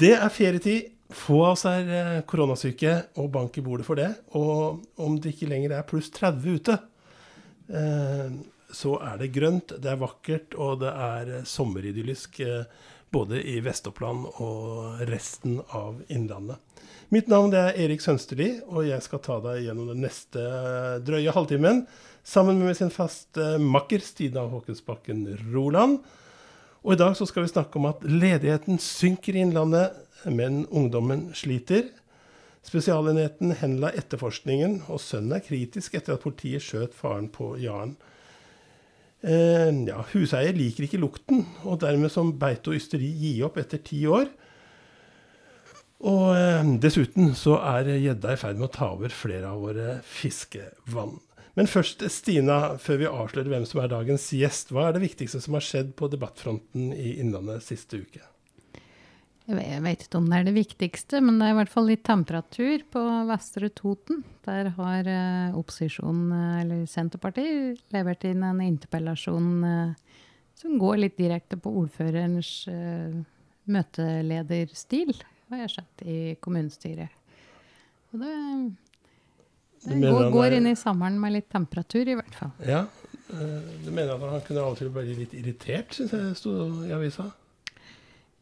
Det er ferietid. Få av oss er eh, koronasyke, og bank i bordet for det. Og om det ikke lenger er pluss 30 ute, eh, så er det grønt, det er vakkert, og det er eh, sommeridyllisk både i Vest-Oppland og resten av Innlandet. Mitt navn er Erik Sønsterli, og jeg skal ta deg gjennom den neste drøye halvtimen sammen med sin faste makker Stina Håkensbakken Roland. Og i dag så skal vi snakke om at ledigheten synker i Innlandet men ungdommen sliter. Spesialenheten henla etterforskningen, og sønnen er kritisk etter at politiet skjøt faren på Jaren. Eh, ja, huseier liker ikke lukten, og dermed som Beito Ysteri gi opp etter ti år. Og eh, dessuten så er gjedda i ferd med å ta over flere av våre fiskevann. Men først, Stina, før vi avslører hvem som er dagens gjest. Hva er det viktigste som har skjedd på debattfronten i Innlandet siste uke? Jeg vet ikke om det er det viktigste, men det er i hvert fall litt temperatur på Vestre Toten. Der har eh, opposisjonen, eh, eller Senterpartiet, levert inn en interpellasjon eh, som går litt direkte på ordførerens møtelederstil, har jeg sett i kommunestyret. Og det, det går, går, inn i sommeren med litt temperatur, i hvert fall. Ja, eh, Du mener at han kunne av og til bli litt irritert, syns jeg sto i avisa?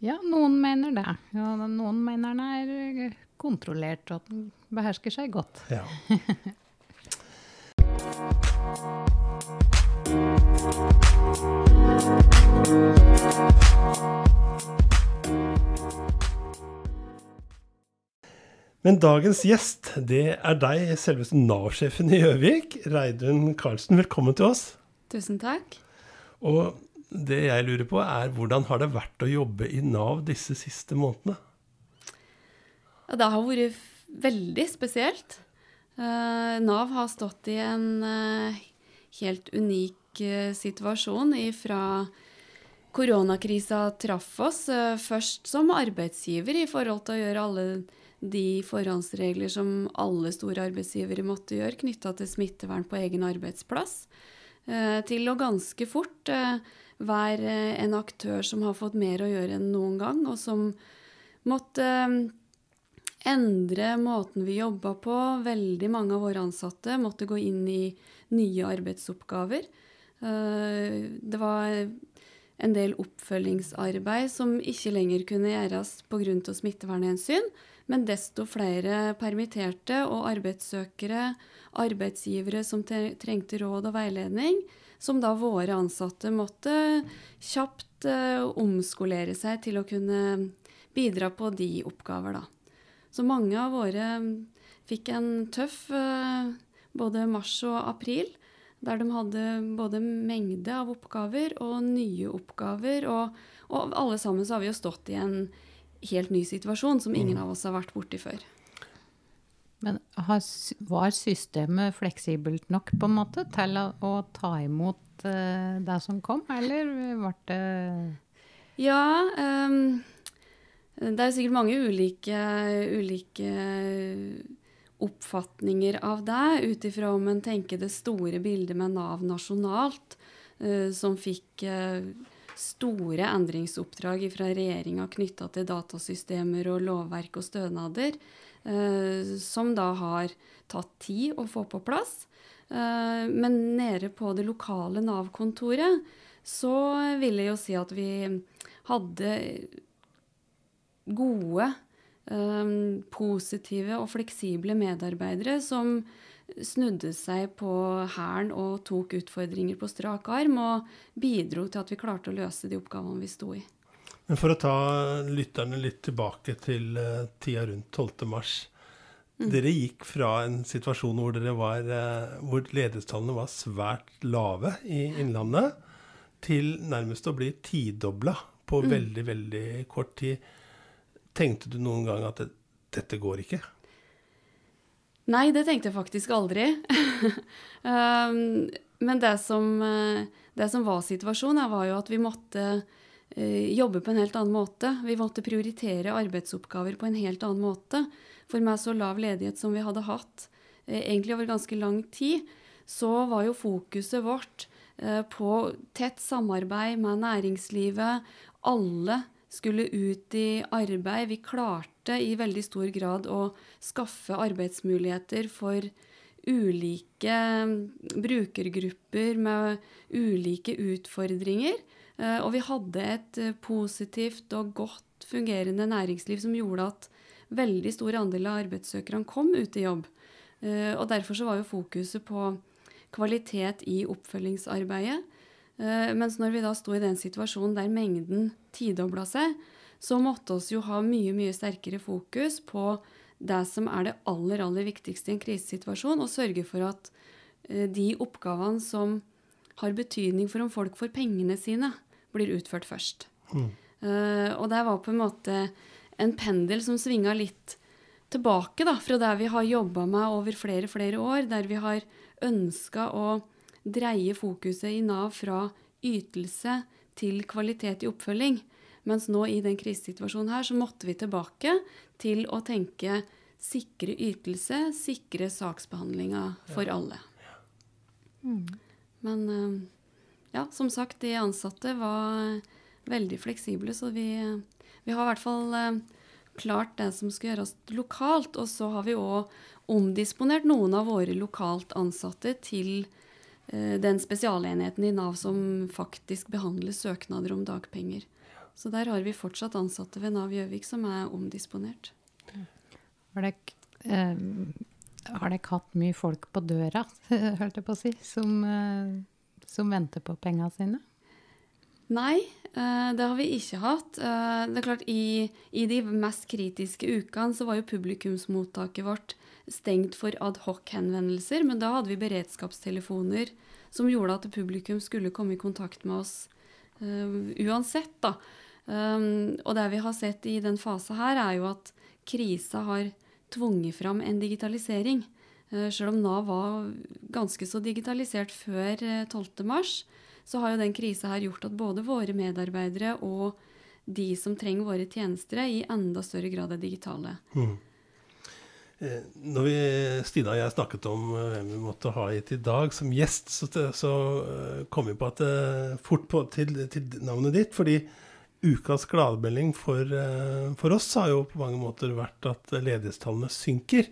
Ja, noen mener det. Ja, noen mener han er kontrollert, og at han behersker seg godt. Ja. Men dagens gjest, det er deg, selveste Nav-sjefen i Gjøvik, Reidun Karlsen. Velkommen til oss. Tusen takk. Og det jeg lurer på, er hvordan har det vært å jobbe i Nav disse siste månedene? Ja, det har vært veldig spesielt. Uh, Nav har stått i en uh, helt unik uh, situasjon ifra koronakrisa traff oss. først som arbeidsgiver i forhold til å gjøre alle de forhåndsregler som alle store arbeidsgivere måtte gjøre knytta til smittevern på egen arbeidsplass. til å ganske fort være eh, en aktør som har fått mer å gjøre enn noen gang, og som måtte eh, endre måten vi jobba på. Veldig mange av våre ansatte måtte gå inn i nye arbeidsoppgaver. Eh, det var en del oppfølgingsarbeid som ikke lenger kunne gjøres pga. smittevernhensyn, men desto flere permitterte og arbeidssøkere, arbeidsgivere som trengte råd og veiledning, som da våre ansatte måtte kjapt uh, omskolere seg til å kunne bidra på de oppgaver, da. Så mange av våre fikk en tøff uh, både mars og april, der de hadde både mengde av oppgaver og nye oppgaver. Og, og alle sammen så har vi jo stått i en helt ny situasjon som ingen mm. av oss har vært borti før. Men var systemet fleksibelt nok på en måte til å, å ta imot uh, det som kom, eller ble det Ja. Um, det er sikkert mange ulike, ulike oppfatninger av det, ut ifra om en tenker det store bildet med Nav nasjonalt, uh, som fikk uh, store endringsoppdrag fra regjeringa knytta til datasystemer og lovverk og stønader. Eh, som da har tatt tid å få på plass. Eh, men nede på det lokale Nav-kontoret så vil jeg jo si at vi hadde gode, eh, positive og fleksible medarbeidere som snudde seg på Hæren og tok utfordringer på strak arm, og bidro til at vi klarte å løse de oppgavene vi sto i. Men for å ta lytterne litt tilbake til uh, tida rundt 12. mars. Mm. Dere gikk fra en situasjon hvor, var, uh, hvor ledighetstallene var svært lave i Innlandet, til nærmest å bli tidobla på mm. veldig, veldig kort tid. Tenkte du noen gang at det, dette går ikke? Nei, det tenkte jeg faktisk aldri. um, men det som, eh, det som, var situasjonen, var jo at vi måtte Eh, jobbe på en helt annen måte. Vi måtte prioritere arbeidsoppgaver på en helt annen måte. For med så lav ledighet som vi hadde hatt eh, egentlig over ganske lang tid, så var jo fokuset vårt på tett samarbeid med næringslivet, alle skulle ut i arbeid. Vi klarte i veldig stor grad å skaffe arbeidsmuligheter for ulike brukergrupper med ulike utfordringer. Eh, og vi hadde et eh, positivt og godt fungerende næringsliv som gjorde at veldig stor andel av arbeidssøkerne kom ut i jobb. Eh, og derfor så var jo fokuset på kvalitet i oppfølgingsarbeidet. Mens når vi da sto i den situasjonen der mengden tidobla seg, så måtte oss jo ha mye, mye sterkere fokus på det som er det aller, aller viktigste i en krisesituasjon, og sørge for at de oppgavene som har betydning for om folk får pengene sine, blir utført først. Mm. Uh, og det var på en måte en pendel som svinga litt tilbake da, fra det vi har jobba med over flere flere år, der vi har ønska å dreie fokuset i Nav fra ytelse til kvalitet i oppfølging. Mens nå i den krisesituasjonen her så måtte vi tilbake til å tenke sikre ytelse, sikre saksbehandlinga for ja. alle. Mm. Men uh, ja, som sagt, de ansatte var veldig fleksible, så vi, vi har i hvert fall eh, klart det som skal gjøres lokalt. Og så har vi òg omdisponert noen av våre lokalt ansatte til eh, den spesialenheten i Nav som faktisk behandler søknader om dagpenger. Så der har vi fortsatt ansatte ved Nav Gjøvik som er omdisponert. Har dere, eh, har dere hatt mye folk på døra, holdt jeg på å si, som eh som venter på pengene sine? Nei, eh, det har vi ikke hatt. Eh, det er klart, i, i, de mest kritiske ukene så var jo publikumsmottaket vårt stengt for adhoc-henvendelser, men da hadde vi beredskapstelefoner som gjorde at publikum skulle komme i kontakt med oss uh, uansett, da. Um, og det vi har sett i den fasen her, er jo at krisa har tvunget fram en digitalisering. Uh, selv om Nav var ganske så digitalisert før 12.3, eh, så har jo den krisa her gjort at både våre medarbeidere og de som trenger våre tjenester, i enda større grad er digitale. Mm. Eh, når vi, Stina og jeg snakket om hvem vi måtte ha hit i dag som gjest, så, så kom vi på at fort på, til, til, navnet ditt. fordi ukas gladmelding for, for, oss har jo på mange måter vært at ledighetstallene synker.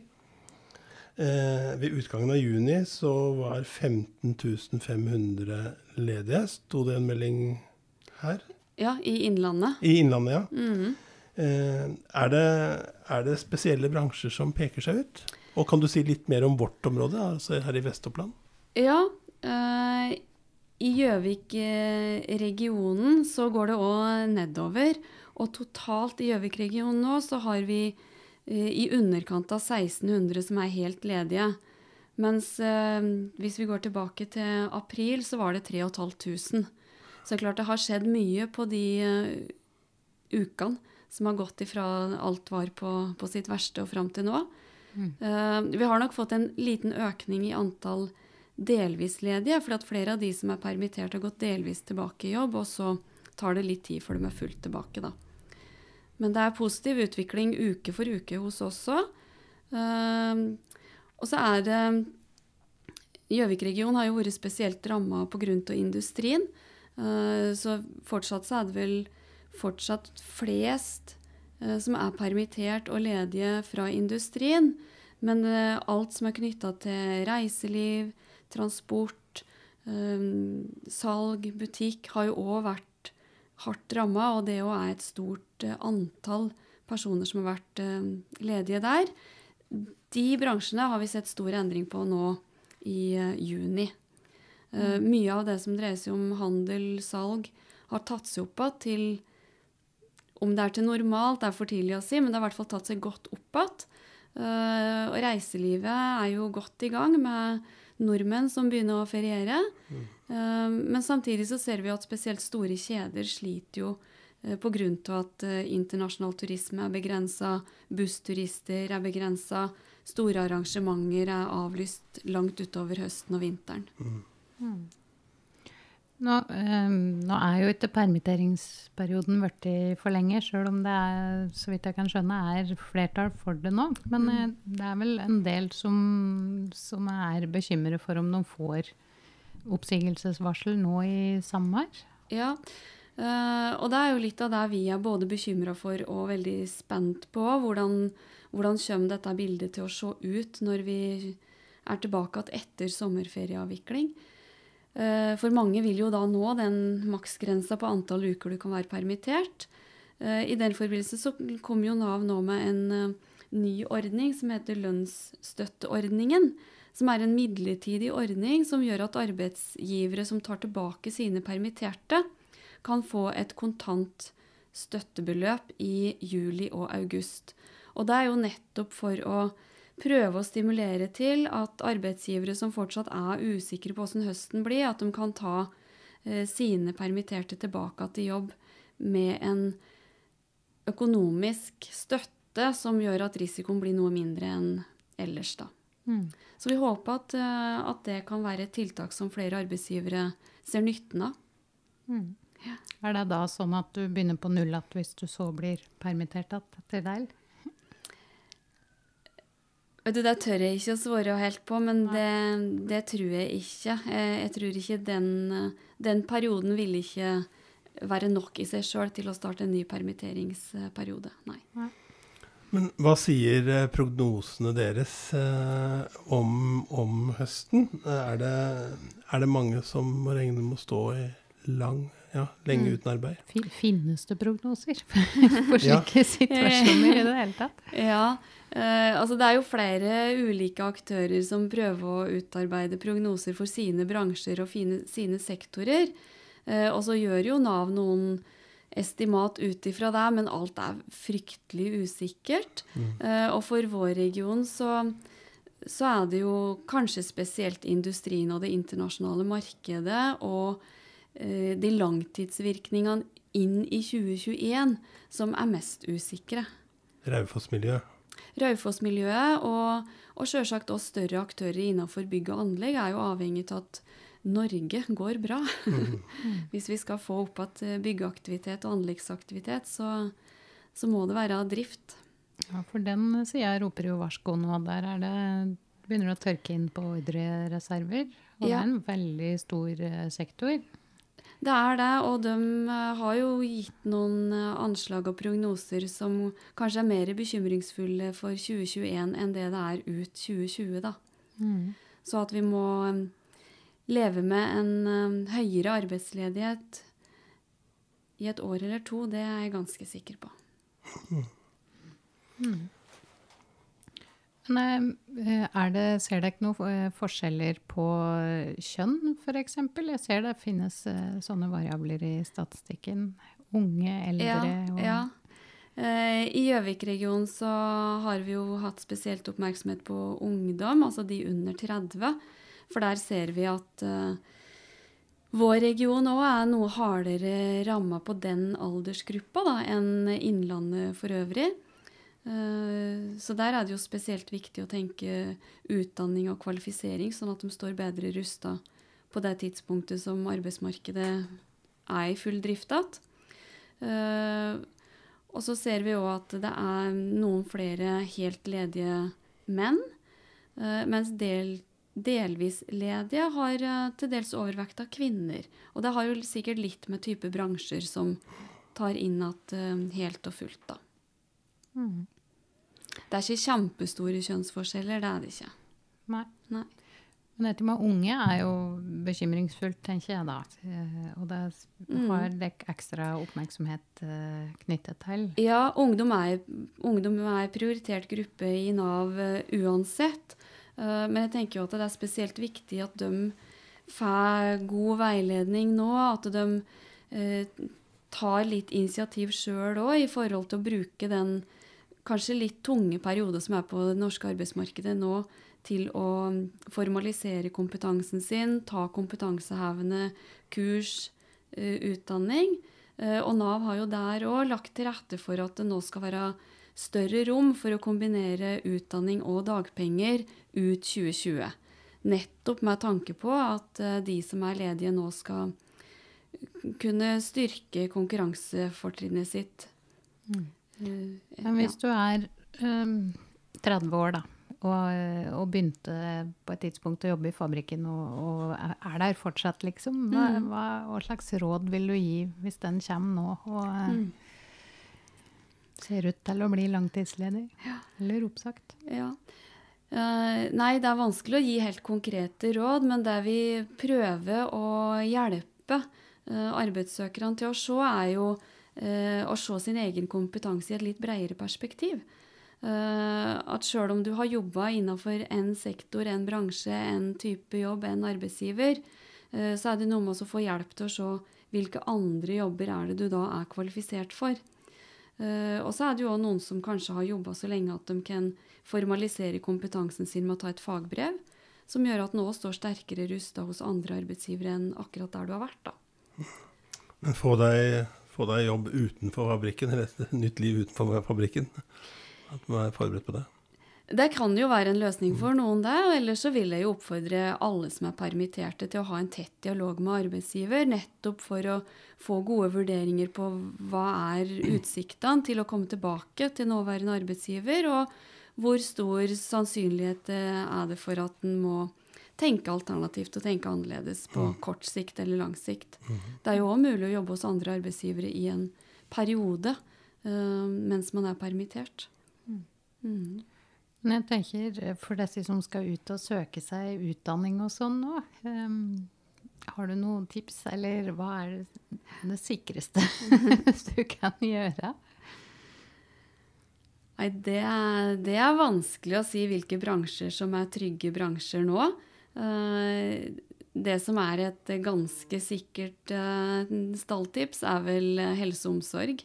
Eh, ved utgangen av juni så var 15 500 ledige. Sto det en melding her? Ja, i Innlandet. I Innlandet, ja. Mm. Eh, er, det, er, det, spesielle bransjer som peker seg ut? Og kan du si litt mer om vårt område, altså her i Vest-Oppland? Ja. Eh, I Gjøvik-regionen så går det òg nedover. Og totalt i Gjøvik-regionen nå så har vi Eh, i underkant av 1600 som er helt ledige. Mens eh, hvis vi går tilbake til april, så var det 3500. Så det er klart det har skjedd mye på de uh, ukene som har gått ifra alt var på, på sitt verste og fram til nå. Mm. Uh, vi har nok fått en liten økning i antall delvis ledige, fordi at flere av de som er permittert, har gått delvis tilbake i jobb, og så tar det litt tid før de er fullt tilbake, da. Men det er positiv utvikling uke for uke hos oss også. Uh, og så er det Gjøvik-regionen har jo vært spesielt ramma pga. industrien. Uh, så fortsatt så er det vel fortsatt flest uh, som er permittert og ledige fra industrien. Men uh, alt som er knytta til reiseliv, transport, salg, butikk, har jo òg vært hardt ramma, og det òg er et stort antall personer som har vært ledige der. De bransjene har vi sett stor endring på nå i uh, juni. Mm. Mye av det som dreier seg om handel, salg, har tatt seg opp igjen til Om det er til normalt, det er for tidlig å si, men det har i hvert fall tatt seg godt opp igjen. og reiselivet er jo godt i gang med nordmenn som begynner å feriere. Mm. Uh, men samtidig så ser vi at spesielt store kjeder sliter jo uh, pga. at uh, internasjonal turisme er begrensa, bussturister er begrensa, store arrangementer er avlyst langt utover høsten og vinteren. Mm. Mm. Nå, um, nå, er jo ikke permitteringsperioden blitt forlenget, sjøl om det er, så vidt jeg kan skjønne, er flertall for det nå. Men mm. uh, det er vel en del som, som er bekymret for om de får oppsigelsesvarsel nå i sommer? Ja, Eh, og det er jo litt av det vi er både bekymra for og veldig spent på. Hvordan, hvordan kommer dette bildet til å se ut når vi er tilbake igjen etter sommerferieavvikling? Eh, for mange vil jo da nå den maksgrensa på antall uker du kan være permittert. Eh, I den forbindelse så kom jo Nav nå med en eh, ny ordning som heter lønnsstøtteordningen. Som er en midlertidig ordning som gjør at arbeidsgivere som tar tilbake sine permitterte, kan få et kontant støttebeløp i juli og august. Og det er jo nettopp for å prøve å stimulere til at arbeidsgivere som fortsatt er usikre på hvordan høsten blir, at de kan ta eh, sine permitterte tilbake til jobb med en økonomisk støtte som gjør at risikoen blir noe mindre enn ellers. da. Mm. Så vi håper at, eh, at, det kan være et tiltak som flere arbeidsgivere ser nytten av. Mm. Er det da sånn at du begynner på null igjen hvis du så blir permittert etter deg? Vet du, Det tør jeg ikke å svare helt på, men det, det, tror jeg ikke. Jeg, jeg tror ikke den, den, perioden vil ikke være nok i seg sjøl til å starte en ny permitteringsperiode. Nei. Nei. Men hva sier eh, prognosene deres eh, om, om, høsten? Er det, er det mange som må regne med å stå i lang ja, lenge mm. uten arbeid. Finnes det prognoser for slike ja. situasjoner i det hele tatt? Ja, Uh, altså det er jo flere ulike aktører som prøver å utarbeide prognoser for sine bransjer og fine, sine sektorer. Uh, og så gjør jo Nav noen estimat ut ifra det, men alt er fryktelig usikkert. Mm. Uh, og for vår region så, så er det jo kanskje spesielt industrien og det internasjonale markedet og de langtidsvirkningene inn i 2021 som er mest usikre. Raufoss-miljøet? Raufoss-miljøet og, og selvsagt også større aktører innenfor bygg og anlegg er jo avhengig av at Norge går bra. Mm. Hvis vi skal få opp igjen byggeaktivitet og anleggsaktivitet, så, så, må det være drift. Ja, For den sida roper jo varsko nå. Der er det, begynner det å tørke inn på ordrereserver. Og ja. det er en veldig stor eh, sektor. Det er det, og de eh, har jo gitt noen eh, anslag og prognoser som kanskje er mer bekymringsfulle for 2021 enn det det er ut 2020, da. Mm. Så at vi må eh, leve med en høyere arbeidsledighet i et år eller to, det er jeg ganske sikker på. Mm. Eh, det, ser dere noen eh, forskjeller på kjønn, f.eks.? Jeg ser det finnes eh, sånne variabler i statistikken. Unge, eldre ja, og ja. I Gjøvik-regionen så har vi jo hatt spesielt oppmerksomhet på ungdom, altså de under 30. For der ser vi at vår region òg er noe hardere ramma på den aldersgruppa da, enn Innlandet for øvrig. Eh, så der er det jo spesielt viktig å tenke utdanning og kvalifisering, sånn at de står bedre rusta på det tidspunktet som arbeidsmarkedet er i full drift igjen. Eh, og så ser vi òg at det er noen flere helt ledige menn, eh, mens del, delvis ledige har til dels overvekt av kvinner. Og det har jo sikkert litt med type bransjer som tar inn igjen helt og fullt, da. Mm. Det er ikke kjempestore kjønnsforskjeller, det er det ikke. Nei. Nei. Men dette med unge er jo bekymringsfullt, tenker jeg da. Eh, og det mm. har dere ekstra oppmerksomhet uh, knyttet til? Ja, ungdom er, ungdom er prioritert gruppe i Nav uh, uansett. Men jeg tenker jo at det er spesielt viktig at de får god veiledning nå. At de tar litt initiativ sjøl òg i forhold til å bruke den kanskje litt tunge periode som er på det norske arbeidsmarkedet nå, til å formalisere kompetansen sin, ta kompetansehevende kurs, uh, utdanning. Uh, og Nav har jo der òg lagt til rette for at det nå skal være større rom for å kombinere utdanning og dagpenger ut 2020. Nettopp med tanke på at uh, de som er ledige nå, skal kunne styrke konkurransefortrinnet sitt. Mm. Men hvis du er um, 30 år, da, og, og, begynte på et tidspunkt å jobbe i fabrikken og, og er der fortsatt, liksom. Hva, mm. hva, hva, slags råd vil du gi hvis den kommer nå og mm. ser ut til å bli langtidsledig ja. eller oppsagt? Ja. Uh, nei, det er vanskelig å gi helt konkrete råd, men det vi prøver å hjelpe uh, arbeidssøkerne til å se, er jo uh, å se sin egen kompetanse i et litt bredere perspektiv. Uh, at sjøl om du har jobba innafor en sektor, en bransje, en type jobb, en arbeidsgiver, uh, så er det noe med å få hjelp til å se hvilke andre jobber er det du da er kvalifisert for. Og så er det jo noen som kanskje har jobba så lenge at de kan formalisere kompetansen sin med å ta et fagbrev, som gjør at nå står sterkere rusta hos andre arbeidsgivere enn akkurat der du har vært. da. Men få deg, få deg jobb utenfor fabrikken, eller et nytt liv utenfor fabrikken. At man er forberedt på det? Det kan jo være en løsning for noen, det. og Ellers så vil jeg jo oppfordre alle som er permitterte, til å ha en tett dialog med arbeidsgiver, nettopp for å få gode vurderinger på hva er utsiktene til å komme tilbake til nåværende arbeidsgiver, og hvor stor sannsynlighet er det for at en må tenke alternativt og tenke annerledes på mm. kort sikt eller lang sikt. Mm. Det er jo òg mulig å jobbe hos andre arbeidsgivere i en periode uh, mens man er permittert. Mm. Men jeg tenker, eh, for disse som skal ut og søke seg utdanning og sånn nå, um, har du noen tips, eller hva er det, det sikreste du kan gjøre? Nei, det er, det er, vanskelig å si hvilke bransjer som er trygge bransjer nå. Uh, det som er et ganske sikkert uh, stalltips, er vel helse og omsorg.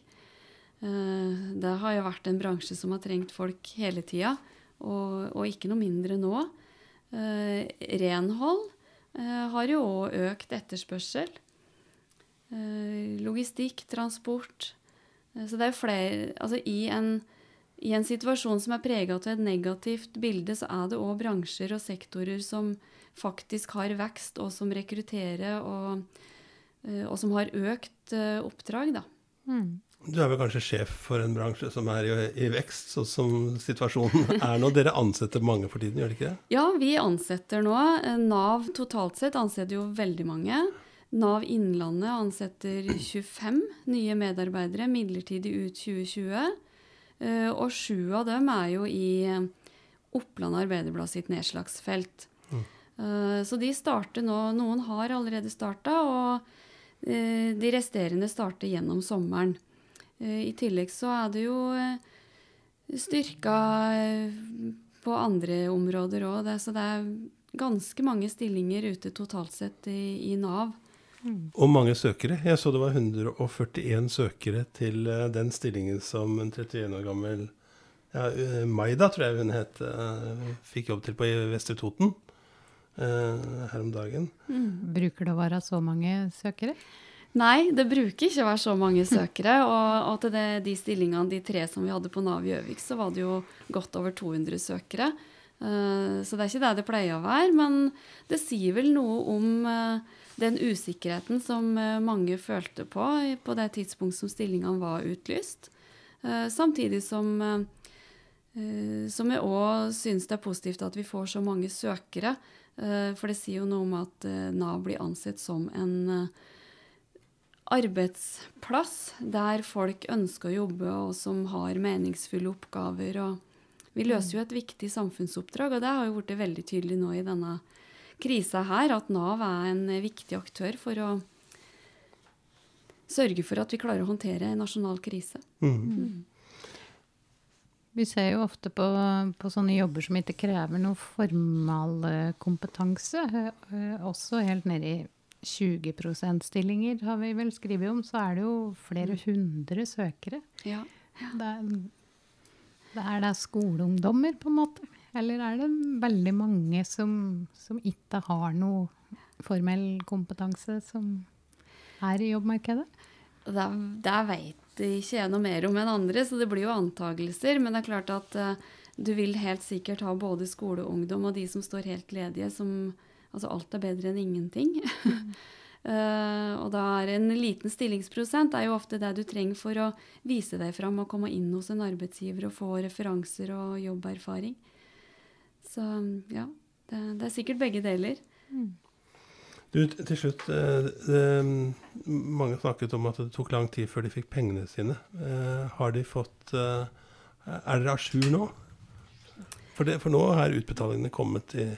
Eh, det har jo vært en bransje som har trengt folk hele tida, og, og ikke noe mindre nå. Eh, renhold eh, har jo òg økt etterspørsel. Logistikk, transport. Så det er flere Altså i en, i en situasjon som er prega av et negativt bilde, så er det òg bransjer og sektorer som faktisk har vekst, og som rekrutterer, og, og som har økt oppdrag, da. Mm. Du er vel kanskje sjef for en bransje som er i, i vekst, sånn som situasjonen er nå. Dere ansetter mange for tiden, gjør dere ikke det? Ja, vi ansetter nå. Nav totalt sett ansetter jo veldig mange. Nav Innlandet ansetter 25 nye medarbeidere midlertidig ut 2020. Eh, og sju av dem er jo i Oppland Arbeiderblad sitt nedslagsfelt. Eh, så de starter nå. Noen har allerede starta, og eh, de resterende starter gjennom sommeren. Eh, I tillegg så er det jo styrka på andre områder òg. Så det er ganske mange stillinger ute totalt sett i, i Nav. Mm. Og mange søkere. Jeg så det var 141 søkere til den stillingen som en 31 år gammel ja, Maida, tror jeg hun het, fikk jobb til på Vestre Toten her om dagen. Mm. Bruker det å være så mange søkere? Nei, det bruker ikke å være så mange søkere. Og, og til det, de stillingene, de tre som vi hadde på Nav Gjøvik, så var det jo godt over 200 søkere. Uh, så det er ikke det det pleier å være. Men det sier vel noe om uh, den usikkerheten som uh, mange følte på på det tidspunkt som stillingene var utlyst. samtidig som, som jeg òg syns det er positivt at vi får så mange søkere. For det sier jo noe om at Nav blir ansett som en arbeidsplass der folk ønsker å jobbe, og som har meningsfulle oppgaver. Og vi løser jo et viktig samfunnsoppdrag, og det har jo blitt veldig tydelig nå i denne krisa her, at Nav er en viktig aktør for å sørge for at vi klarer å håndtere en nasjonal krise. Mm. Mm. Vi ser jo ofte på, på, sånne jobber som ikke krever noe formalkompetanse, eh, også helt nede i 20 stillinger har vi vel skrevet om, så er det jo flere mm. hundre søkere. Ja. Det, det er da skoleungdommer, på en måte? Eller er det veldig mange som, som ikke har noe formell kompetanse, som er i jobbmarkedet? Det, det veit ikke tjener mer om enn andre, så det blir jo antagelser. Men det er klart at uh, du vil helt sikkert ha både skoleungdom og de som står helt ledige, som Altså alt er bedre enn ingenting. Mm. uh, og da er en liten stillingsprosent er jo ofte det du trenger for å vise deg fram og komme inn hos en arbeidsgiver og få referanser og jobberfaring. Så ja, det, det er sikkert begge deler. Du, til slutt, eh, det, mange snakket om at det tok lang tid før de fikk pengene sine. Eh, har de fått eh, Er dere à jour nå? For, det, for nå er utbetalingene kommet i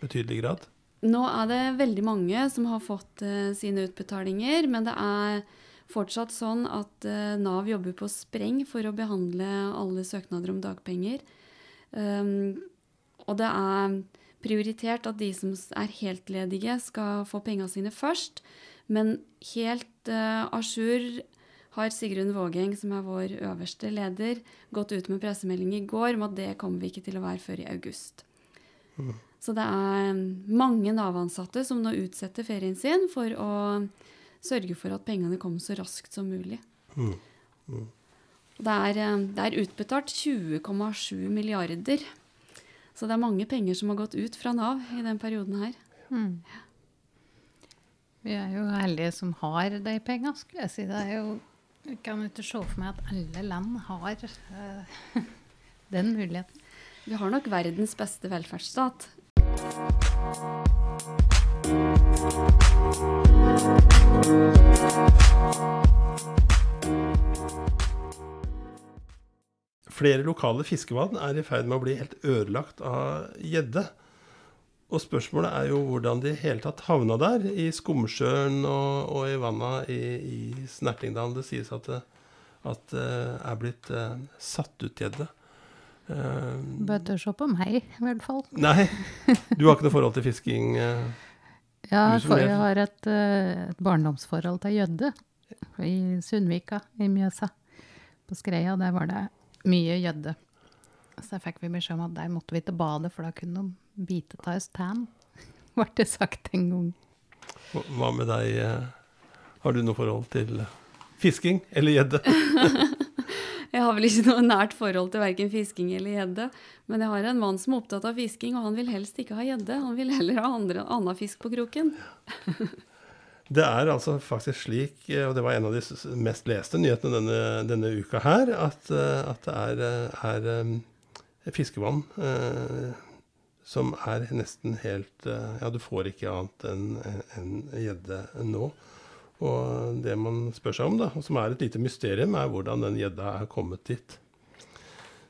betydelig grad. Nå er det veldig mange som har fått uh, sine utbetalinger, men det er fortsatt sånn at uh, Nav jobber på spreng for å behandle alle søknader om dagpenger. Um, og det er prioritert at de som er helt ledige, skal få pengene sine først. Men helt uh, à jour har Sigrun Vågeng, som er vår øverste leder, gått ut med pressemelding i går om at det kommer vi ikke til å være før i august. Så det er um, mange Nav-ansatte som nå utsetter ferien sin for å sørge for at pengene kommer så raskt som mulig. Mm. Det er, um, det er utbetalt 20,7 milliarder. Så det er mange penger som har gått ut fra Nav i den perioden her. Mm. Vi er jo heldige som har de pengene, skulle jeg si. Det er jo Jeg kan ikke se for meg at alle land har uh, den muligheten. Vi har nok verdens beste velferdsstat. Flere lokale fiskevann er i ferd med å bli helt ødelagt av gjedde. Og spørsmålet er jo hvordan de i hele tatt havna der, i Skumsjøen og, og i vanna i, i Snertingdalen. Det sies at det, at det er blitt eh, satt ut gjedde. Uh, Bør ikke se på meg, i hvert fall. nei, du har ikke noe forhold til fisking? Uh, Ja, for jeg har et, uh, et barndomsforhold til gjedde i Sundvika i Mjøsa. På Skreia, der var det mye gjødde. Så fikk vi beskjed om at der måtte vi til badet, for da kunne de bite av oss tann. Ble det sagt en gang. Hva- med deg? eh? Har du noe forhold til fisking eller gjedde? Jeg har vel ikke noe nært forhold til verken fisking eller gjedde. Men jeg har en mann som er opptatt av fisking, og han vil helst ikke ha gjedde. Han vil heller ha andre, annen fisk på kroken. Det er altså faktisk slik, eh, og det var en av de mest leste nyhetene denne, denne uka her, at, eh, at det er, eh, er fiskevann eh, som er nesten helt Ja, du får ikke annet enn gjedde nå. Og det man spør seg om, da, og som er et lite mysterium, er hvordan den gjedda er kommet dit.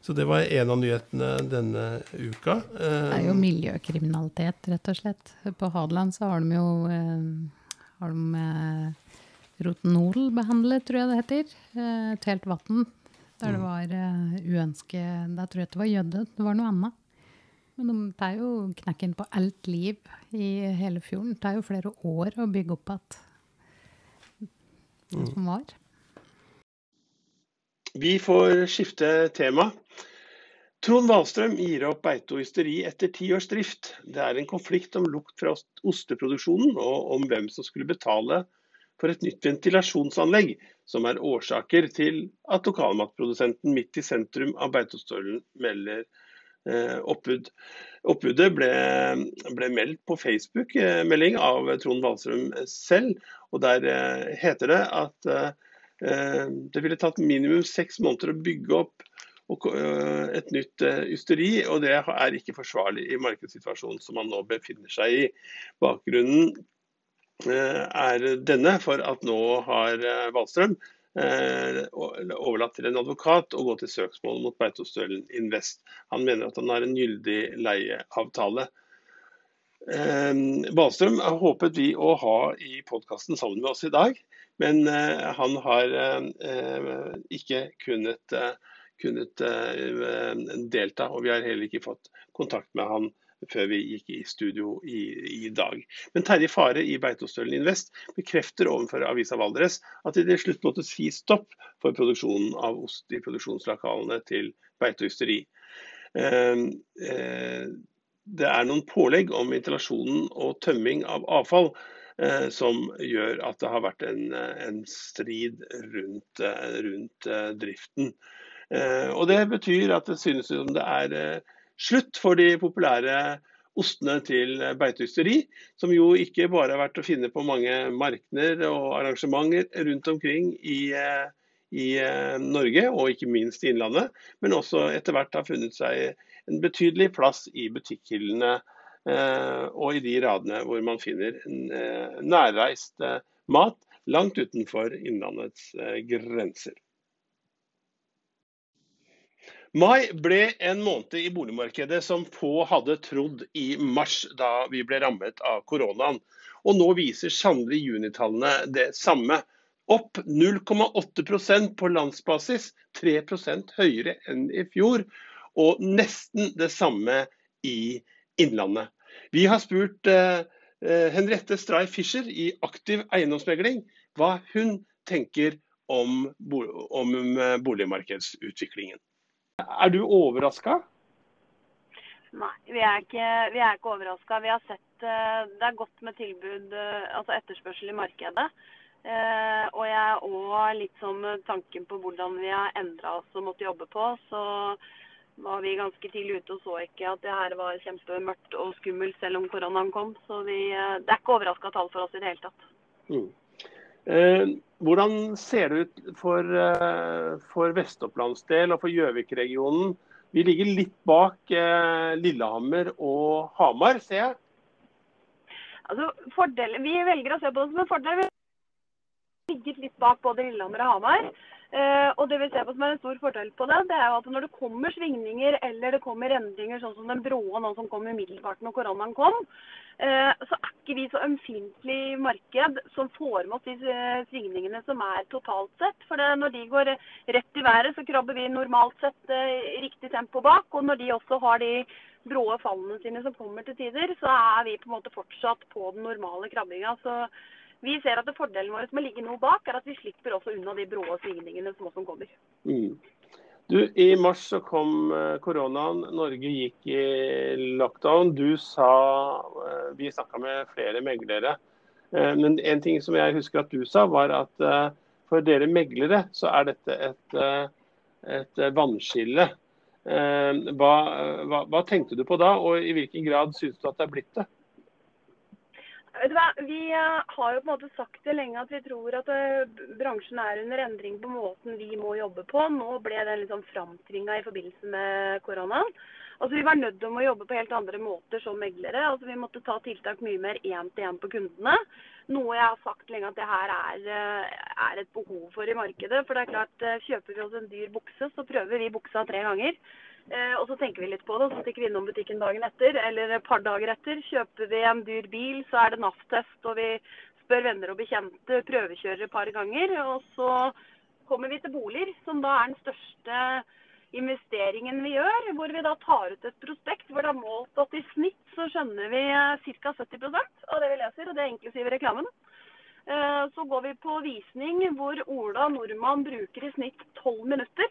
Så det var en av nyhetene denne uka. Det er jo miljøkriminalitet, rett og slett. På Hadeland så har de jo har de, eh, rotenol behandlet, tror jeg det heter. Eh, et helt vann der det var eh, uønske Da tror jeg det var gjødde, det var noe annet. Men de tar jo knekken på alt liv i hele fjorden. Det tar jo flere år å bygge opp igjen det som var. Vi får skifte tema. Trond Wahlstrøm gir opp beite og ysteri etter ti års drift. Det er en konflikt om lukt fra osteproduksjonen og om hvem som skulle betale for et nytt ventilasjonsanlegg, som er årsaker til at lokalmatprodusenten midt i sentrum av Beitostølen melder eh, oppbud. Oppbudet ble, ble meldt på Facebook-melding av Trond Wahlstrøm selv, og der eh, heter det at eh, Eh, Det ville tatt minimum seks måneder å bygge opp eh, et nytt eh, ysteri, og det er ikke forsvarlig i markedssituasjonen som man nå befinner seg i. Bakgrunnen eh, er denne for at nå har Valstrøm eh, overlatt til en advokat å gå til søksmål mot Beitostølen Invest. Han mener at han har en gyldig leieavtale. Valstrøm håpet vi å ha i podkasten sammen med oss i dag, men eh, han har eh, eh, ikke kunnet, eh, kunnet eh, delta. Og vi har heller ikke fått kontakt med han før vi gikk i studio i, i dag. Men Terje Fare i Beitostølen Invest bekrefter overfor avisa Valdres at de til slutt måtte si stopp for produksjonen av ost i produksjonslokalene til Ysteri. Eh, eh, det er noen pålegg om ventilasjonen og tømming av avfall eh, som gjør at det har vært en, eh, en strid rundt, eh, rundt driften. Eh, og Det betyr at det synes som det er eh, slutt for de populære ostene til eh, beiteysteri, som jo ikke bare har vært å finne på mange markeder og arrangementer rundt omkring i, i Norge, og ikke minst i Innlandet, men også etter hvert har funnet seg en betydelig plass i butikkhyllene og i de radene hvor man finner nærreist mat langt utenfor Innlandets grenser. Mai ble en måned i boligmarkedet som få hadde trodd i mars, da vi ble rammet av koronaen. Og nå viser sannelig junitallene det samme. Opp 0,8% på landsbasis, 3% høyere enn i fjor. Og nesten det samme i Innlandet. Vi har spurt eh Henriette Stray Fischer i Aktiv eiendomsmegling hva hun tenker om, om eh, boligmarkedsutviklingen. Er du overraska? Nei, vi er ikke, vi er ikke overraska. Vi har sett uh, det er godt med tilbud, uh, altså etterspørsel i markedet. Uh, og jeg er òg litt som tanken på hvordan vi har endra oss og måtte jobbe på. Så var vi ganske tidlig ute og så ikke at det her var kjempemørkt og skummelt selv om koronaen kom. Så vi, det er ikke overraska tall for oss i det hele tatt. Mm. Eh, hvordan ser det ut for, eh, for Vest-Opplands del og for Gjøvik-regionen? Vi ligger litt bak eh, Lillehammer og Hamar, ser jeg. Altså, fordel, vi velger å se på det som en fordel. Vi ligger litt bak både Lillehammer og Hamar. Uh, og det vi ser på som er en stor fordel på det, det er jo at når det kommer svingninger eller det kommer endringer sånn som den bråe nå som kom umiddelbart når koronaen kom, uh, så er ikke vi så ømfintlig marked som får med oss de uh, svingningene som er totalt sett. For når de går rett i været, så krabber vi normalt sett i riktig tempo bak. Og når de også har de bråe fallene sine som kommer til tider, så er vi på en måte fortsatt på den normale krabbinga. Så vi ser at fordelen vår med å ligge noe bak, er at vi slipper også unna de brå svingningene som også kommer. Mm. Du, I mars så kom eh, koronaen, Norge gikk i lockdown. Du sa eh, Vi snakka med flere meglere. Eh, men en ting som jeg husker at du sa, var at for dere meglere så er dette et, et vannskille. Hva, hva, hva, tenkte du på da, og i hvilken grad syns du at det er blitt det? Vet du hva, Vi eh, har jo på en måte sagt det lenge at vi tror at uh, bransjen er under endring på måten vi må jobbe på. Nå ble den liksom framtvinga i forbindelse med koronaen. Altså, Vi var nødt til å jobbe på helt andre måter som meglere. Altså, Vi måtte ta tiltak mye mer én-til-én på kundene. Noe jeg har sagt lenge at det her er, uh, er, et behov for i markedet. For det er klart, Kjøper vi oss en dyr bukse, så prøver vi buksa tre ganger. Eh, og så tenker vi litt på det, og så stikker vi innom butikken dagen etter eller et par dager etter. Kjøper vi en dyr bil, så er det NAF-test, og vi spør venner og bekjente, prøvekjører et par ganger. Og så kommer vi til boliger, som da er den største investeringen vi gjør, hvor vi da tar ut et prospekt hvor det er målt at i snitt så skjønner vi ca. 70% av det vi leser, og det er inklusive reklamen. Eh, så går vi på visning hvor Ola nordmann bruker i snitt 12 minutter.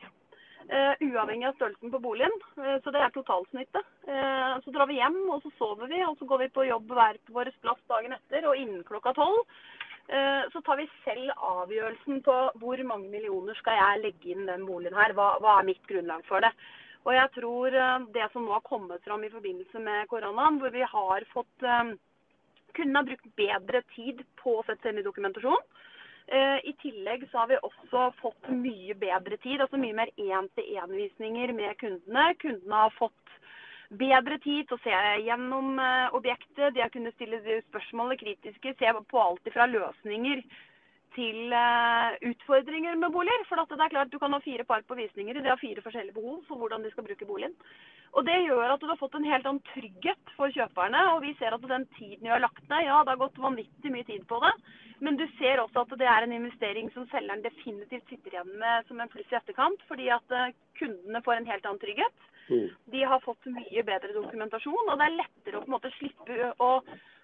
Uh, uavhengig av størrelsen på boligen. Uh, så det er totalsnittet. Uh, så drar vi hjem, og så sover vi, og så går vi på jobb hver på vår plass dagen etter. Og innen klokka tolv så tar vi selv avgjørelsen på hvor mange millioner skal jeg legge inn den boligen her. Hva, hva er mitt grunnlag for det. Og jeg tror det som nå har kommet fram i forbindelse med koronaen, hvor vi har fått Kunne ha brukt bedre tid på å sette inn i dokumentasjon. Eh, I tillegg så har vi også fått mye bedre tid, altså mye mer én-til-én-visninger med kundene. Kundene har fått bedre tid til å se gjennom eh, objektet. De har kunnet stille spørsmål kritiske, se på alt fra løsninger til uh, utfordringer med boliger. For det er klart Du kan ha fire par på visninger. De har fire forskjellige behov for hvordan de skal bruke boligen. Og Det gjør at du har fått en helt annen trygghet for kjøperne. og Vi ser at den tiden vi har lagt ned, ja, det har gått vanvittig mye tid på det. Men du ser også at det er en investering som selgeren definitivt sitter igjen med som en pluss i etterkant. Fordi at uh, kundene får en helt annen trygghet. Mm. De har fått mye bedre dokumentasjon, og det er lettere å på en måte slippe å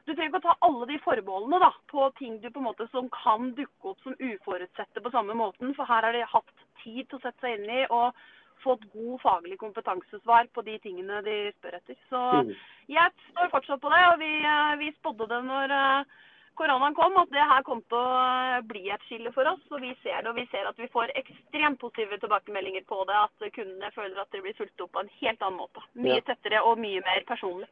du trenger ikke å ta alle de forbeholdene da, på ting du på en måte som kan dukke opp som uforutsette på samme måten. For her har de hatt tid til å sette seg inn i og fått god faglig kompetansesvar på de tingene de spør etter. Så mm. jeg står fortsatt på det, og vi, eh, vi spådde det når eh, koronaen kom, at det her kom til å eh, bli et skille for oss. Og vi ser det, og vi ser at vi får ekstremt positive tilbakemeldinger på det. At kundene føler at det blir fulgt opp på en helt annen måte. Mye tettere og mye mer personlig.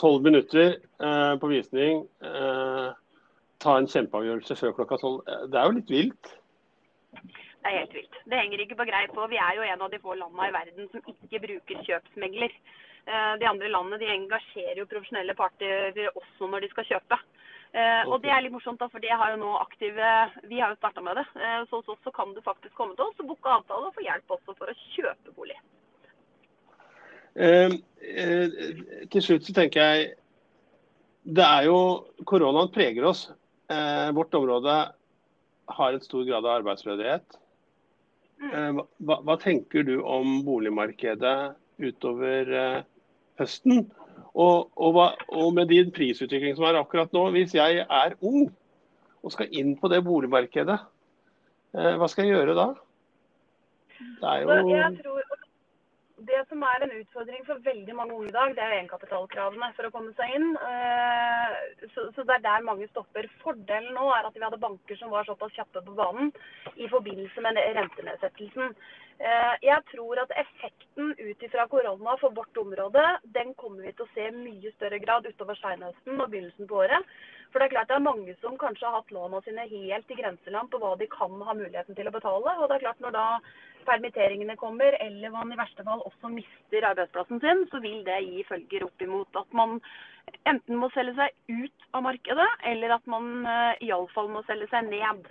Tolv minutter eh, på visning. Eh, ta en kjempeavgjørelse før klokka tolv. Det er jo litt vilt? Det er helt vilt. Det henger ikke på greip. Og vi er jo en av de få landene i verden som ikke bruker kjøpsmegler. Eh, de andre landene de engasjerer jo profesjonelle parter også når de skal kjøpe. Okay. og det er litt morsomt, da, for det har jo nå aktive Vi har jo starta med det. Eh, så hos oss kan du faktisk komme til oss og booke avtale og få hjelp også for å kjøpe bolig. Eh, eh, til slutt så tenker jeg Det er jo Koronaen preger oss. Eh, vårt område har en stor grad av arbeidsledighet. Eh, hva, hva, tenker du om boligmarkedet utover eh, høsten? Og, og, hva, og, med din prisutvikling som er akkurat nå, hvis jeg er ung og skal inn på det boligmarkedet, eh, hva skal jeg gjøre da? Det er jo det som er en utfordring for veldig mange unge i dag, det er egenkapitalkravene for å komme seg inn. Eh, så, det er der mange stopper. Fordelen nå er at vi hadde banker som var såpass kjappe på banen i forbindelse med rentenedsettelsen. Eh, jeg tror at effekten ut ifra korona for vårt område, den kommer vi til å se i mye større grad utover seinhøsten og begynnelsen på året. For det er klart det er mange som kanskje har hatt låna sine helt i grenseland på hva de kan ha muligheten til å betale. Og det er klart når da permitteringene kommer, eller man i verste fall også mister arbeidsplassen sin, så vil det gi følger opp imot at man enten må selge seg ut av markedet, eller at man uh, iallfall må selge seg ned.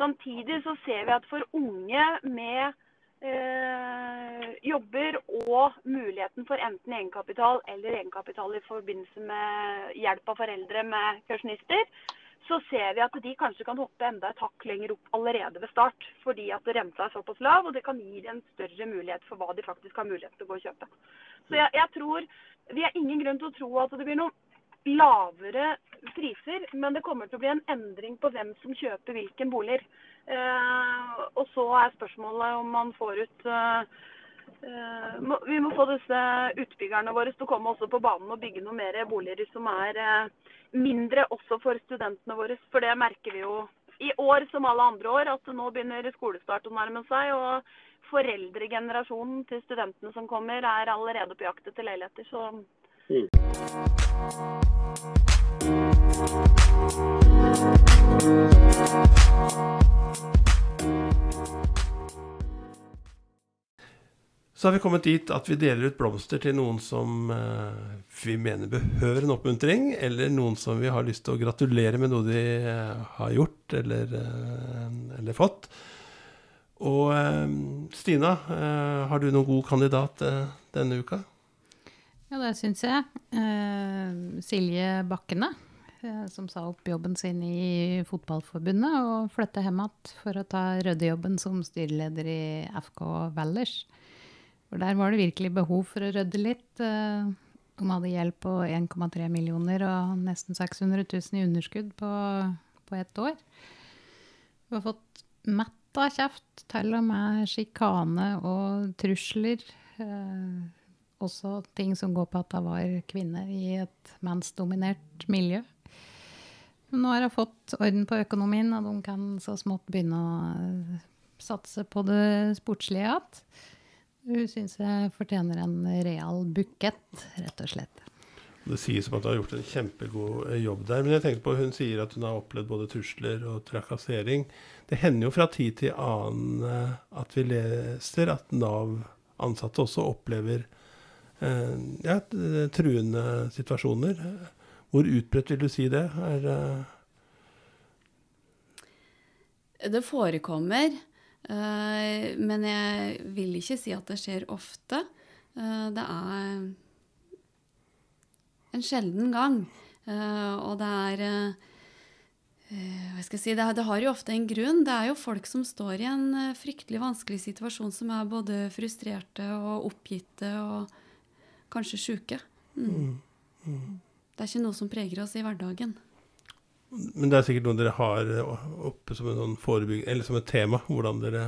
Samtidig så ser vi at for unge med eh, jobber og muligheten for enten egenkapital eller egenkapital i forbindelse med hjelp av foreldre med kursjonister, så ser vi at de kanskje kan hoppe enda et hakk lenger opp allerede ved start. Fordi at renta er såpass lav, og det kan gi en større mulighet for hva de faktisk har mulighet til å gå og kjøpe. Så jeg, jeg tror Vi har ingen grunn til å tro at det blir noen lavere priser, men det kommer til å bli en endring på hvem som kjøper hvilken boliger. Eh, og så er spørsmålet om man får ut Eh, vi må få disse utbyggerne våre til å komme også på banen og bygge noen mer boliger som er eh, mindre også for studentene våre. For det merker vi jo i år som alle andre år, at nå begynner skolestart å nærme seg. Og foreldregenerasjonen til studentene som kommer, er allerede på jakt etter leiligheter. Så mm. Så har vi kommet dit at vi deler ut blomster til noen som uh, vi mener behøver en oppmuntring, eller noen som vi har lyst til å gratulere med noe de uh, har gjort eller, uh, eller fått. Og Stina, har du noen god kandidat denne uka? Ja, det syns jeg. Silje Bakkene, som sa opp jobben sin i Fotballforbundet og flytta hjem igjen for å ta ryddejobben som styreleder i FK Valdres. For der var det virkelig behov for å rydde litt. Eh, de hadde hjelp på 1,3 millioner og nesten 600 000 i underskudd på, på ett år. Vi har fått mett av kjeft, til og med sjikane og trusler. Eh, også ting som går på at det var kvinner i et mannsdominert miljø. Nå har hun fått orden på økonomien, og de kan så smått begynne å satse på det sportslige igjen. Hun syns jeg fortjener en real bukett, rett og slett. Det sies som at hun har gjort en kjempegod eh, jobb der. Men jeg tenker på hun sier at hun har opplevd både trusler og trakassering. Det hender jo fra tid til annen eh, at vi leser at Nav-ansatte også opplever eh, ja, truende situasjoner. Hvor utbredt vil du si det er? Det forekommer. Eh, men jeg vil ikke si at det skjer ofte. Eh, det er en sjelden gang. Eh, og det er hva skal jeg si, det, det, har jo ofte en grunn. Det er jo folk som står i en fryktelig vanskelig situasjon, som er både frustrerte og oppgitte og kanskje sjuke. Mm. Mm. Mm. Det er ikke noe som preger oss i hverdagen. Men det er sikkert noe dere har oppe som, en sånn eller som et tema, hvordan dere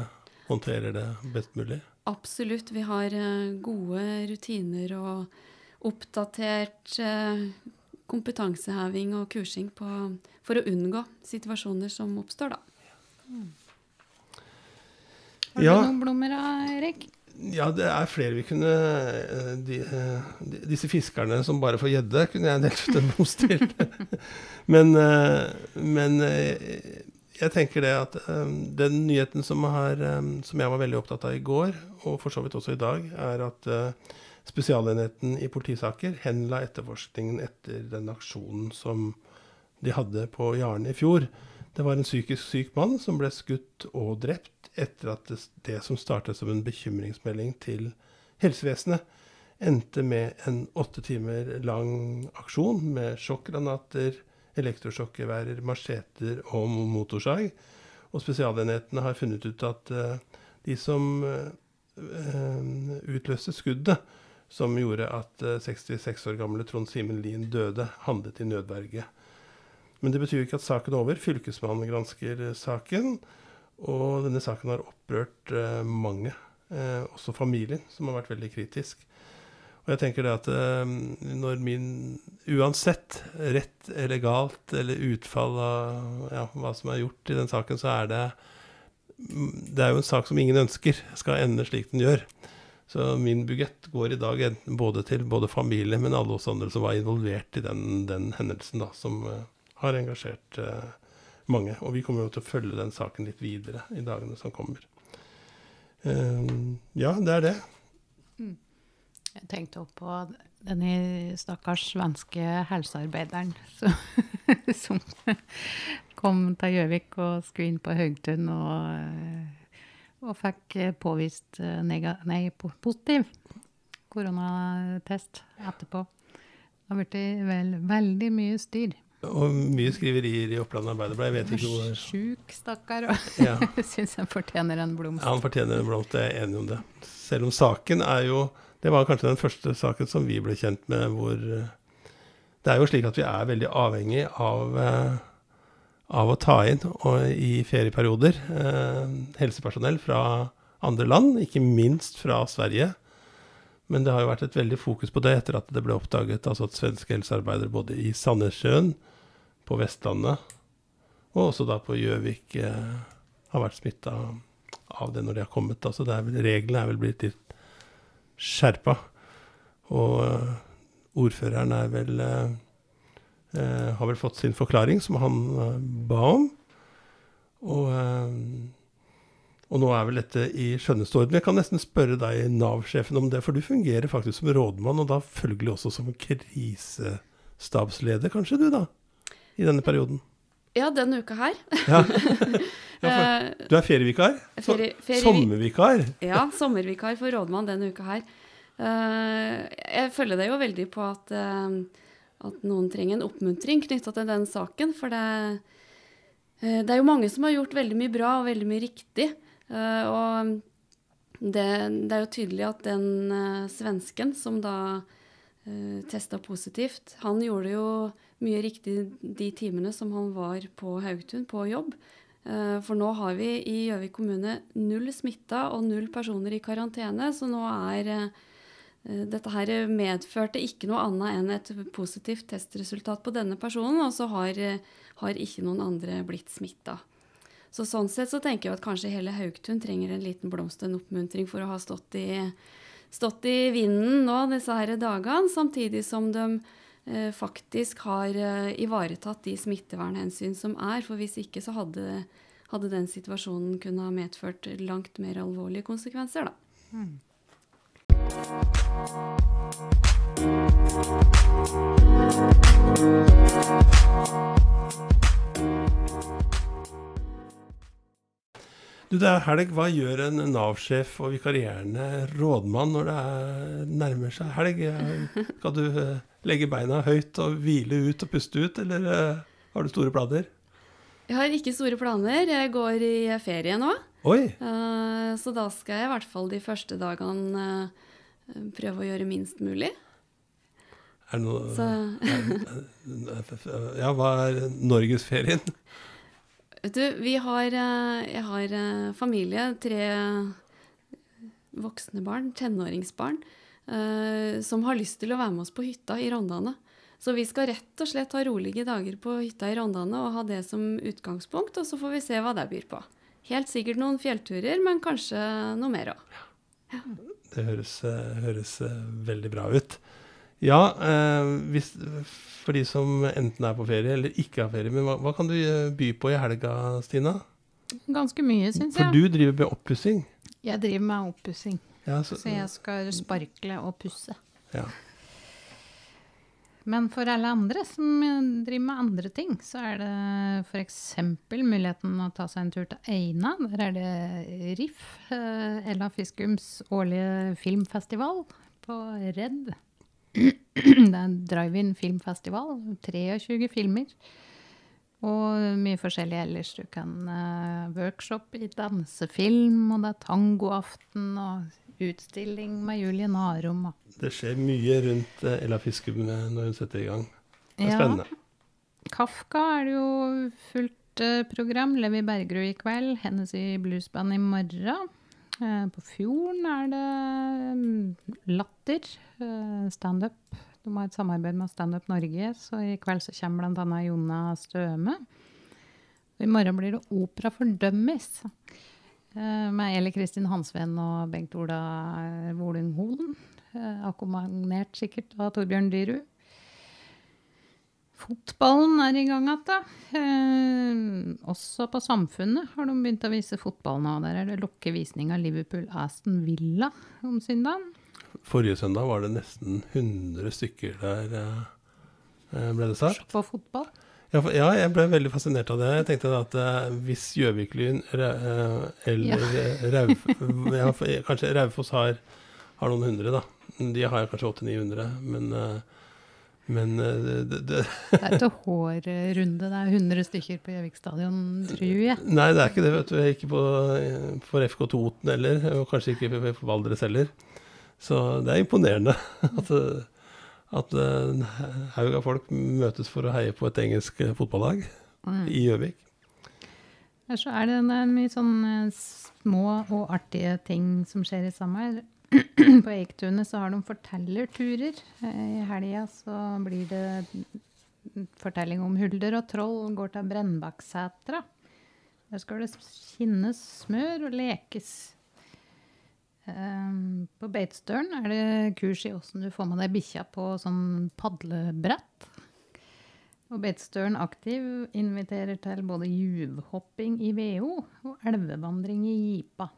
håndterer det best mulig? Absolutt. Vi har eh, gode rutiner og oppdatert eh, kompetanseheving og kursing på, for å unngå situasjoner som oppstår, da. Mm. Har du ja. noen blomster, Erik? Ja, det er flere vi kunne eh, de, de, Disse fiskerne som bare får gjedde, kunne jeg delt ut en blomst til. men, eh, men, eh, jeg tenker det at den nyheten som, har, som, jeg var veldig opptatt av i går, og for så vidt også i dag, er at Spesialenheten i politisaker henla etterforskningen etter den aksjonen som de hadde på Jaren i fjor. Det var en psykisk syk mann som ble skutt og drept etter at det, det som startet som en bekymringsmelding til helsevesenet, endte med en åtte timer lang aksjon med sjokkgranater, elektrosjokkgeværer, macheter og motorsag. Og spesialenhetene har funnet ut at uh, de som uh, utløste skuddet, som gjorde at 66 eh, år gamle Trond Simen Lien døde, handlet i nødverge. Men det betyr ikke at saken er over. Fylkesmannen gransker saken. Og denne saken har opprørt eh, mange, eh, også familien, som har vært veldig kritisk. Og jeg tenker det at eh, når min Uansett rett eller galt eller utfall av ja, hva som er gjort i den saken, så er det Det er jo en sak som ingen ønsker skal ende slik den gjør. Så min bugett går i dag både til både familie, men alle oss andre som var involvert i den, den hendelsen, da, som har engasjert uh, mange. Og vi kommer jo til å følge den saken litt videre i dagene som kommer. Uh, ja, det er det. Mm. Jeg tenkte også på denne stakkars svenske helsearbeideren som, som kom til Gjøvik og skulle inn på Haugtun og og fikk eh, påvist nega, nei, positiv koronatest etterpå. Det har blitt vel, veldig mye styr. Og mye skriverier i Oppland Arbeiderblad. Jeg vet ikke hvor Sjuk, stakkar. Ja. Syns han fortjener en blomst. Ja, han fortjener en blomst, jeg er enig om det. Selv om saken er jo Det var kanskje den første saken som vi ble kjent med hvor eh, Det er jo slik at vi er veldig avhengig av av å ta inn og, i ferieperioder eh, helsepersonell fra andre land, ikke minst fra Sverige. Men det har jo vært et veldig fokus på det etter at det ble oppdaget altså at svenske helsearbeidere både i Sandnessjøen, på Vestlandet og også da på Gjøvik eh, har vært smitta av det når de har kommet. Altså er vel, reglene er vel blitt litt skjerpa. Og eh, ordføreren er vel Eh, har vel fått sin forklaring, som han eh, ba om. Og, eh, og, nå er vel dette i skjønneste orden. Jeg kan nesten spørre deg, Nav-sjefen, om det. For du fungerer faktisk som rådmann, og da følgelig også som krisestabsleder, kanskje du, da? I denne perioden. Ja, denne uka her. ja. ja du er ferievikar? Ferie, ferie, sommervikar? ja, sommervikar for rådmann denne uka her. jeg følger deg jo veldig på at at noen trenger en oppmuntring knytta til den saken. For det, eh, det, er jo mange som har gjort veldig mye bra og veldig mye riktig. Eh, og det, det er jo tydelig at den svensken som da testa positivt, han gjorde jo mye riktig de timene som han var på Haugtun, på jobb. Uh, for nå har vi i Gjøvik kommune null smitta og null personer i karantene, så nå er uh, Eh, dette her medførte ikke noe annet enn et positivt testresultat på denne personen, og så har, eh, har ikke noen andre blitt smitta. Så sånn sett så tenker jeg at kanskje hele Haugtun trenger en liten blomst, en oppmuntring for å ha stått i, stått i vinden nå disse her dagene, samtidig som de eh, faktisk har eh, ivaretatt de smittevernhensyn som er. For hvis ikke så hadde, hadde den situasjonen kunne ha medført langt mer alvorlige konsekvenser, da. Mm. Du, det er helg. Hva gjør en Nav-sjef og vikarierende rådmann når det er, nærmer seg helg? Skal du uh, legge beina høyt og hvile ut og puste ut, eller uh, har du store planer? Jeg har ikke store planer. Jeg går i ferie nå. Oi. Uh, så da skal jeg i hvert fall de første dagene Eh, prøve å gjøre minst mulig. Er det noe Så. Ja, hva er norgesferien? Vet du, vi har eh, Jeg har eh, familie, tre voksne barn, tenåringsbarn, som har lyst til å være med oss på hytta i Rondane. Så vi skal rett og slett ha rolige dager på hytta i Rondane og ha det som utgangspunkt, og så får vi se hva det byr på. Helt sikkert noen fjellturer, men kanskje noe mer òg. Det høres, eh, høres, eh, veldig bra ut. Ja, eh, hvis, for de som enten er på ferie eller ikke har ferie. Men hva, hva kan du eh, by på i helga, Stina? Ganske mye, syns For du driver med oppussing. Jeg driver med oppussing, Ja, så, så jeg skal sparkle og pusse. ja. Men for alle andre som driver med andre ting, så er det f.eks. muligheten å ta seg en tur til Eina. Der er det RIF, eh, Ella Fiskums årlige filmfestival på Redd. Det er en drive-in filmfestival. 23 filmer. Og mye forskjellig ellers. Du kan uh, workshop i dansefilm, og det er tangoaften og utstilling med Julie Narum. Det skjer mye rundt uh, Ella Fiskum når hun setter i gang. Det er Ja. spennende. Kafka er det jo fullt uh, program. Levi Bergerud i kveld. Hennes i Bluesband i morgen. Eh, på Fjorden er det mm, Latter. eh, Standup. De har et samarbeid med Standup Norge, så i kveld så kommer bl.a. Jonna Støme. I morgen blir det opera for dummies. eh, Med Eli Kristin Hansven og Bengt Ola Volung Holen. Akkompagnert sikkert av Torbjørn Dyrud. Fotballen er i gang igjen. Eh, også på Samfunnet har de begynt å vise fotball nå. Der er det lokkevisning av Liverpool-Aston Villa om søndagen. Forrige søndag var det nesten 100 stykker der, eh, ble det sagt. På fotball. Ja, for, ja, jeg ble veldig fascinert av det. Jeg tenkte at eh, hvis Gjøvik-Lyn eh, eller ja. Rauf, ja, for, eh, Kanskje Raufoss har, har noen hundre, da. De har kanskje 800-900, men eh, men eh, det, det, Det er ikke hårrunde, det er 100 stykker på Gjøvik stadion, tror jeg. Nei, det er ikke det. vet du. Ikke på, for FK Toten heller, og kanskje ikke for Valdres heller. Så det er imponerende at, eh, at en haug av folk møtes for å heie på et engelsk eh, fotballag Mm. i Gjøvik. Så er det, det er mye sånn eh, små og artige ting som skjer i sommer. På Eiktunet så har de fortellerturer. Eh, I helga så blir det fortelling om hulder og troll går til Brennbakksetra. Der skal det skinnes smør og lekes. Eh, På Beitstølen er det kurs i åssen du får med deg bikkja på sånn padlebrett. Og Beitstølen Aktiv inviterer til både juvhopping i VO og elvevandring i Jipa.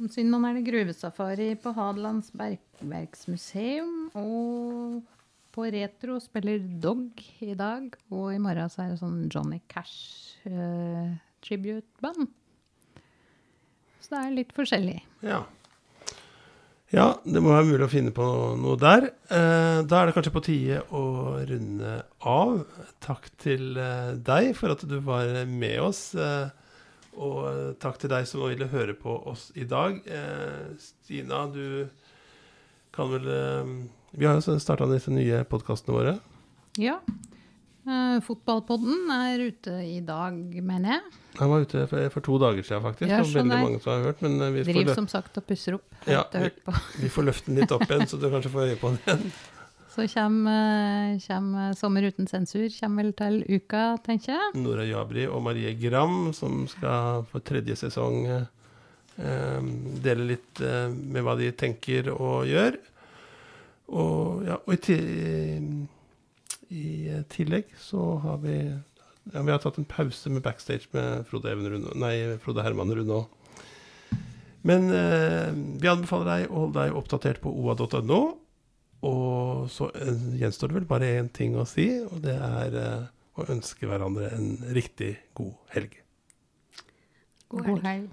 Om søndag er det gruvesafari på Hadelands bergverksmuseum. Og på Retro spiller Dog i dag. Og i morgen så er det sånn Johnny Cash uh, tribute-band. Så det er litt forskjellig. Ja. ja, det må være mulig å finne på noe der. Uh, da er det kanskje på tide å runde av. Takk til uh, deg for at du var med oss. Eh, og eh, takk til deg som ville høre på oss i dag. Eh, Stina, du kan vel eh, Vi har jo starta disse nye podkastene våre. Ja. Eh, fotballpodden er ute i dag, mener jeg. Han var ute for, for to dager siden, faktisk. Ja, veldig mange som har hørt. Men eh, vi lø som sagt og pusser opp. Ja, vi, vi får løfte den litt opp igjen, så du kanskje får øye på den igjen. Så kommer, kommer Sommer uten sensur kommer vel til uka, tenker jeg. Nora Jabri og Marie Gram, som skal for tredje sesong eh, eh, dele litt eh, med hva de tenker og gjør. Og, ja, og i, i tillegg så har vi ja, Vi har tatt en pause med backstage med Frode, Even Rune, nei, Frode Herman Runå. Men eh, vi anbefaler deg å holde deg oppdatert på oa.no. Og så eh, gjenstår det vel bare én ting å si, og det er eh, å ønske hverandre en riktig god helg. God helg.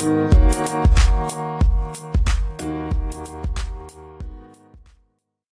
Thank